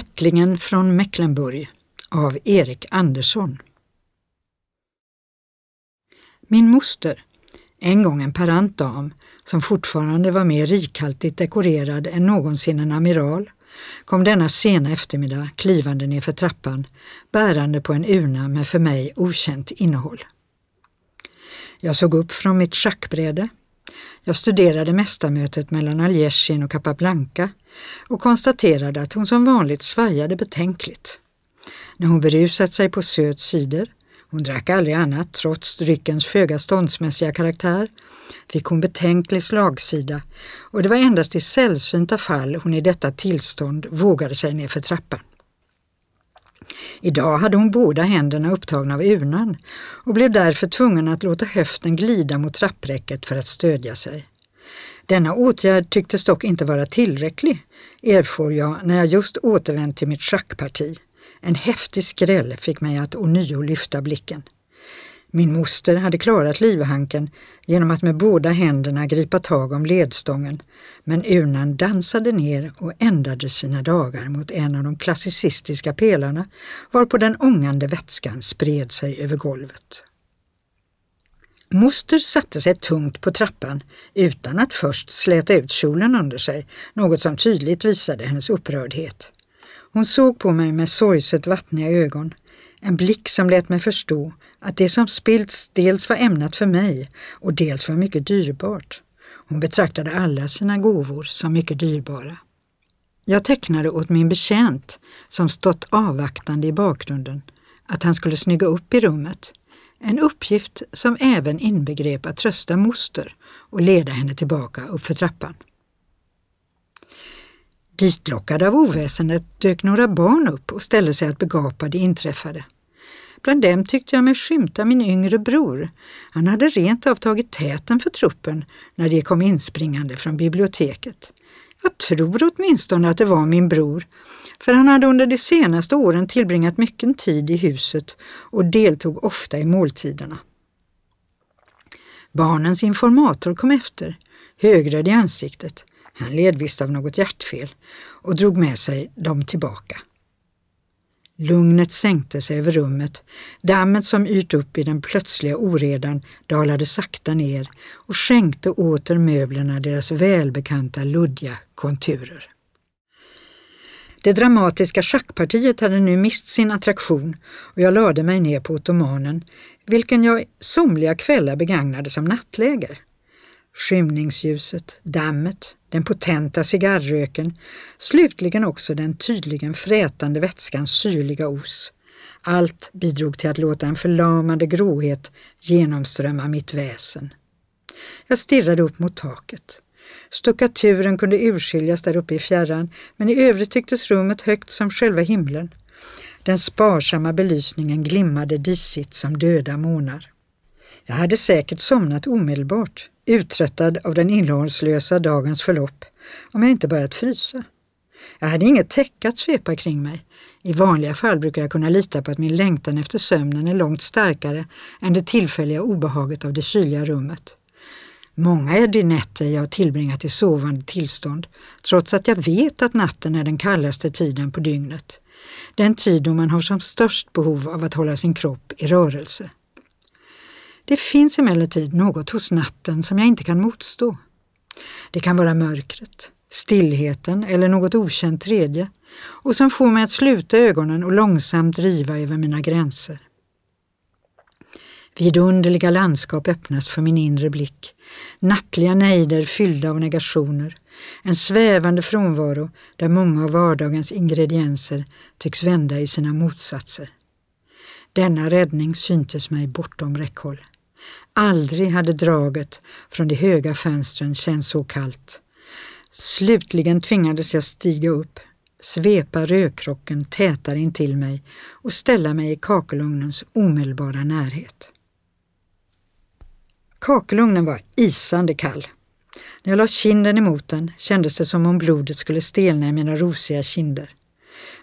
Ättlingen från Mecklenburg av Erik Andersson. Min moster, en gång en parant dam som fortfarande var mer rikhaltigt dekorerad än någonsin en amiral, kom denna sena eftermiddag klivande nerför trappan bärande på en urna med för mig okänt innehåll. Jag såg upp från mitt schackbräde. Jag studerade mästarmötet mellan Aljeshin och Capablanca och konstaterade att hon som vanligt svajade betänkligt. När hon berusat sig på söt cider, hon drack aldrig annat trots dryckens föga ståndsmässiga karaktär, fick hon betänklig slagsida och det var endast i sällsynta fall hon i detta tillstånd vågade sig ner för trappan. Idag hade hon båda händerna upptagna av urnan och blev därför tvungen att låta höften glida mot trappräcket för att stödja sig. Denna åtgärd tycktes dock inte vara tillräcklig, erfor jag när jag just återvänt till mitt schackparti. En häftig skräll fick mig att ånyo lyfta blicken. Min moster hade klarat livhanken genom att med båda händerna gripa tag om ledstången, men urnan dansade ner och ändade sina dagar mot en av de klassicistiska pelarna varpå den ångande vätskan spred sig över golvet. Moster satte sig tungt på trappan utan att först släta ut kjolen under sig, något som tydligt visade hennes upprördhet. Hon såg på mig med sorgset vattniga ögon, en blick som lät mig förstå att det som spillts dels var ämnat för mig och dels var mycket dyrbart. Hon betraktade alla sina gåvor som mycket dyrbara. Jag tecknade åt min betjänt, som stått avvaktande i bakgrunden, att han skulle snygga upp i rummet. En uppgift som även inbegrep att trösta moster och leda henne tillbaka uppför trappan. Ditlockade av oväsendet dök några barn upp och ställde sig att begapa det inträffade. Bland dem tyckte jag mig skymta min yngre bror. Han hade rent av tagit täten för truppen när de kom inspringande från biblioteket. Jag tror åtminstone att det var min bror, för han hade under de senaste åren tillbringat mycket tid i huset och deltog ofta i måltiderna. Barnens informator kom efter, högröd i ansiktet. Han led visst av något hjärtfel och drog med sig dem tillbaka. Lugnet sänkte sig över rummet. Dammet som yrt upp i den plötsliga oredan dalade sakta ner och skänkte åter möblerna deras välbekanta luddiga konturer. Det dramatiska schackpartiet hade nu mist sin attraktion och jag lade mig ner på ottomanen, vilken jag somliga kvällar begagnade som nattläger. Skymningsljuset, dammet, den potenta cigarröken, slutligen också den tydligen frätande vätskans syrliga os. Allt bidrog till att låta en förlamande gråhet genomströmma mitt väsen. Jag stirrade upp mot taket. Stuckaturen kunde urskiljas där uppe i fjärran, men i övrigt tycktes rummet högt som själva himlen. Den sparsamma belysningen glimmade disigt som döda månar. Jag hade säkert somnat omedelbart, uttröttad av den innehållslösa dagens förlopp, om jag inte börjat frysa. Jag hade inget täcke att svepa kring mig. I vanliga fall brukar jag kunna lita på att min längtan efter sömnen är långt starkare än det tillfälliga obehaget av det kyliga rummet. Många är de nätter jag tillbringat i sovande tillstånd, trots att jag vet att natten är den kallaste tiden på dygnet. Den tid då man har som störst behov av att hålla sin kropp i rörelse. Det finns emellertid något hos natten som jag inte kan motstå. Det kan vara mörkret, stillheten eller något okänt tredje och som får mig att sluta ögonen och långsamt riva över mina gränser. Vidunderliga landskap öppnas för min inre blick, nattliga nejder fyllda av negationer, en svävande frånvaro där många av vardagens ingredienser tycks vända i sina motsatser. Denna räddning syntes mig bortom räckhåll. Aldrig hade draget från de höga fönstren känts så kallt. Slutligen tvingades jag stiga upp, svepa rökrocken tätare intill mig och ställa mig i kakelugnens omedelbara närhet. Kakelugnen var isande kall. När jag la kinden emot den kändes det som om blodet skulle stelna i mina rosiga kinder.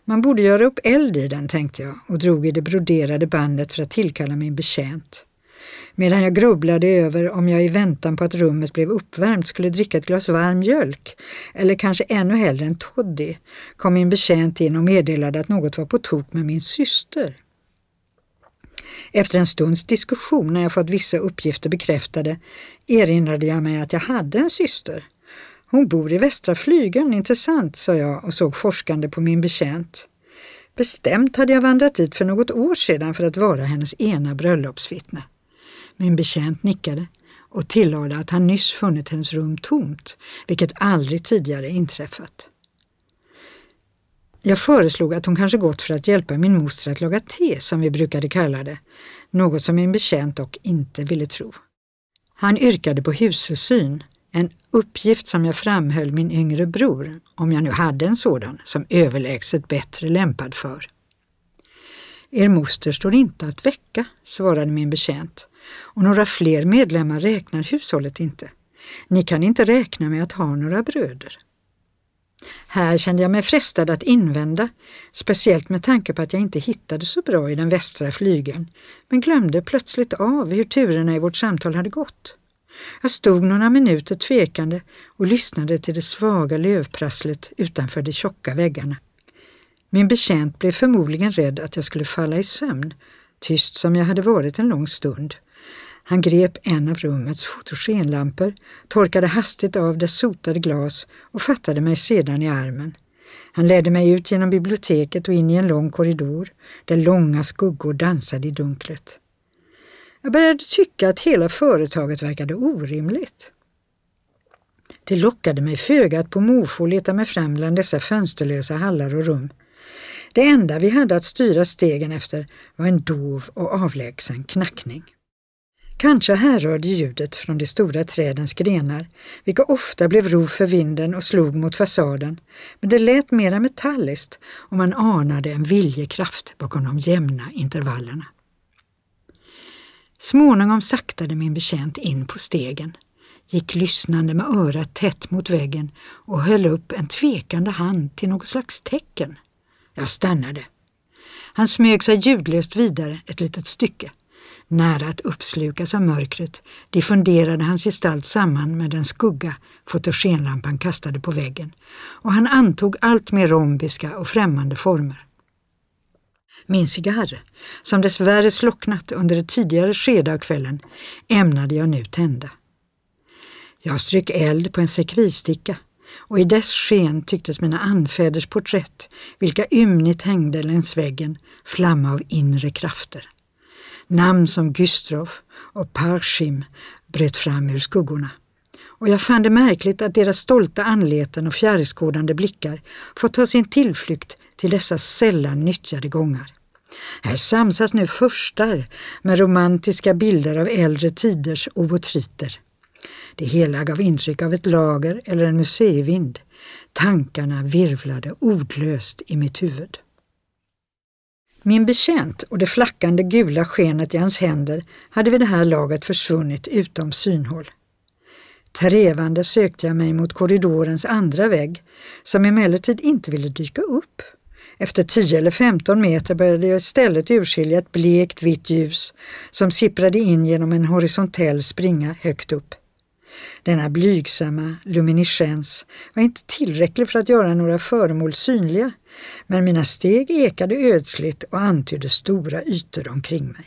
Man borde göra upp eld i den, tänkte jag och drog i det broderade bandet för att tillkalla min betjänt medan jag grubblade över om jag i väntan på att rummet blev uppvärmt skulle dricka ett glas varm mjölk, eller kanske ännu hellre en toddy, kom min betjänt in och meddelade att något var på tok med min syster. Efter en stunds diskussion när jag fått vissa uppgifter bekräftade erinrade jag mig att jag hade en syster. Hon bor i Västra Flygeln, intressant, sa jag och såg forskande på min betjänt. Bestämt hade jag vandrat dit för något år sedan för att vara hennes ena bröllopsvittne. Min betjänt nickade och tillade att han nyss funnit hennes rum tomt, vilket aldrig tidigare inträffat. Jag föreslog att hon kanske gått för att hjälpa min moster att laga te, som vi brukade kalla det, något som min betjänt dock inte ville tro. Han yrkade på husesyn, en uppgift som jag framhöll min yngre bror, om jag nu hade en sådan, som överlägset bättre lämpad för. Er moster står inte att väcka, svarade min betjänt, och några fler medlemmar räknar hushållet inte. Ni kan inte räkna med att ha några bröder. Här kände jag mig frestad att invända, speciellt med tanke på att jag inte hittade så bra i den västra flygeln, men glömde plötsligt av hur turerna i vårt samtal hade gått. Jag stod några minuter tvekande och lyssnade till det svaga lövprasslet utanför de tjocka väggarna. Min betjänt blev förmodligen rädd att jag skulle falla i sömn, tyst som jag hade varit en lång stund. Han grep en av rummets fotogenlampor, torkade hastigt av dess sotade glas och fattade mig sedan i armen. Han ledde mig ut genom biblioteket och in i en lång korridor där långa skuggor dansade i dunklet. Jag började tycka att hela företaget verkade orimligt. Det lockade mig föga att på måfå leta mig fram bland dessa fönsterlösa hallar och rum. Det enda vi hade att styra stegen efter var en dov och avlägsen knackning. Kanske härrörde ljudet från de stora trädens grenar, vilka ofta blev rov för vinden och slog mot fasaden, men det lät mera metalliskt och man anade en viljekraft bakom de jämna intervallerna. Småningom saktade min betjänt in på stegen, gick lyssnande med örat tätt mot väggen och höll upp en tvekande hand till något slags tecken. Jag stannade. Han smög sig ljudlöst vidare ett litet stycke. Nära att uppslukas av mörkret diffunderade hans gestalt samman med den skugga fotogenlampan kastade på väggen och han antog allt mer rombiska och främmande former. Min cigarr, som dessvärre slocknat under ett tidigare skede av kvällen, ämnade jag nu tända. Jag strök eld på en sekvisticka och i dess sken tycktes mina anfäders porträtt, vilka ymnigt hängde längs väggen, flamma av inre krafter. Namn som Gustrov och Parshim bröt fram ur skuggorna. Och jag fann det märkligt att deras stolta anleten och fjärrskådande blickar fått ta sin tillflykt till dessa sällan nyttjade gångar. Här samsas nu förstar med romantiska bilder av äldre tiders obotriter. Det hela gav intryck av ett lager eller en museivind. Tankarna virvlade ordlöst i mitt huvud. Min betjänt och det flackande gula skenet i hans händer hade vid det här laget försvunnit utom synhåll. Trevande sökte jag mig mot korridorens andra vägg, som emellertid inte ville dyka upp. Efter 10 eller 15 meter började jag istället urskilja ett blekt vitt ljus som sipprade in genom en horisontell springa högt upp. Denna blygsamma luminiscens var inte tillräcklig för att göra några föremål synliga, men mina steg ekade ödsligt och antydde stora ytor omkring mig.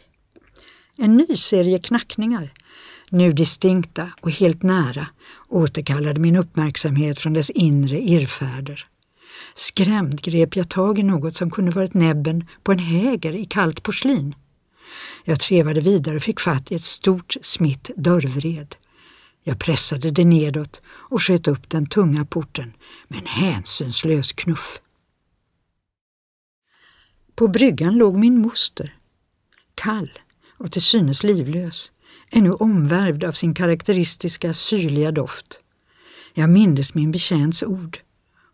En ny serie knackningar, nu distinkta och helt nära, återkallade min uppmärksamhet från dess inre irrfärder. Skrämd grep jag tag i något som kunde varit näbben på en häger i kallt porslin. Jag trevade vidare och fick fatt i ett stort smitt dörrvred. Jag pressade det nedåt och sköt upp den tunga porten med en hänsynslös knuff. På bryggan låg min moster, kall och till synes livlös, ännu omvärvd av sin karaktäristiska syrliga doft. Jag mindes min betjänts ord.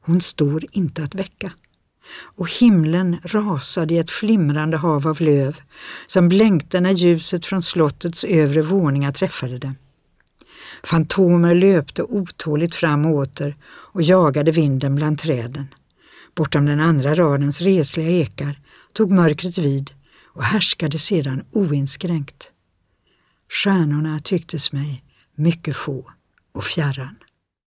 Hon står inte att väcka. Och himlen rasade i ett flimrande hav av löv som blänkte när ljuset från slottets övre våningar träffade den. Fantomer löpte otåligt fram och åter och jagade vinden bland träden. Bortom den andra radens resliga ekar tog mörkret vid och härskade sedan oinskränkt. Stjärnorna tycktes mig mycket få och fjärran.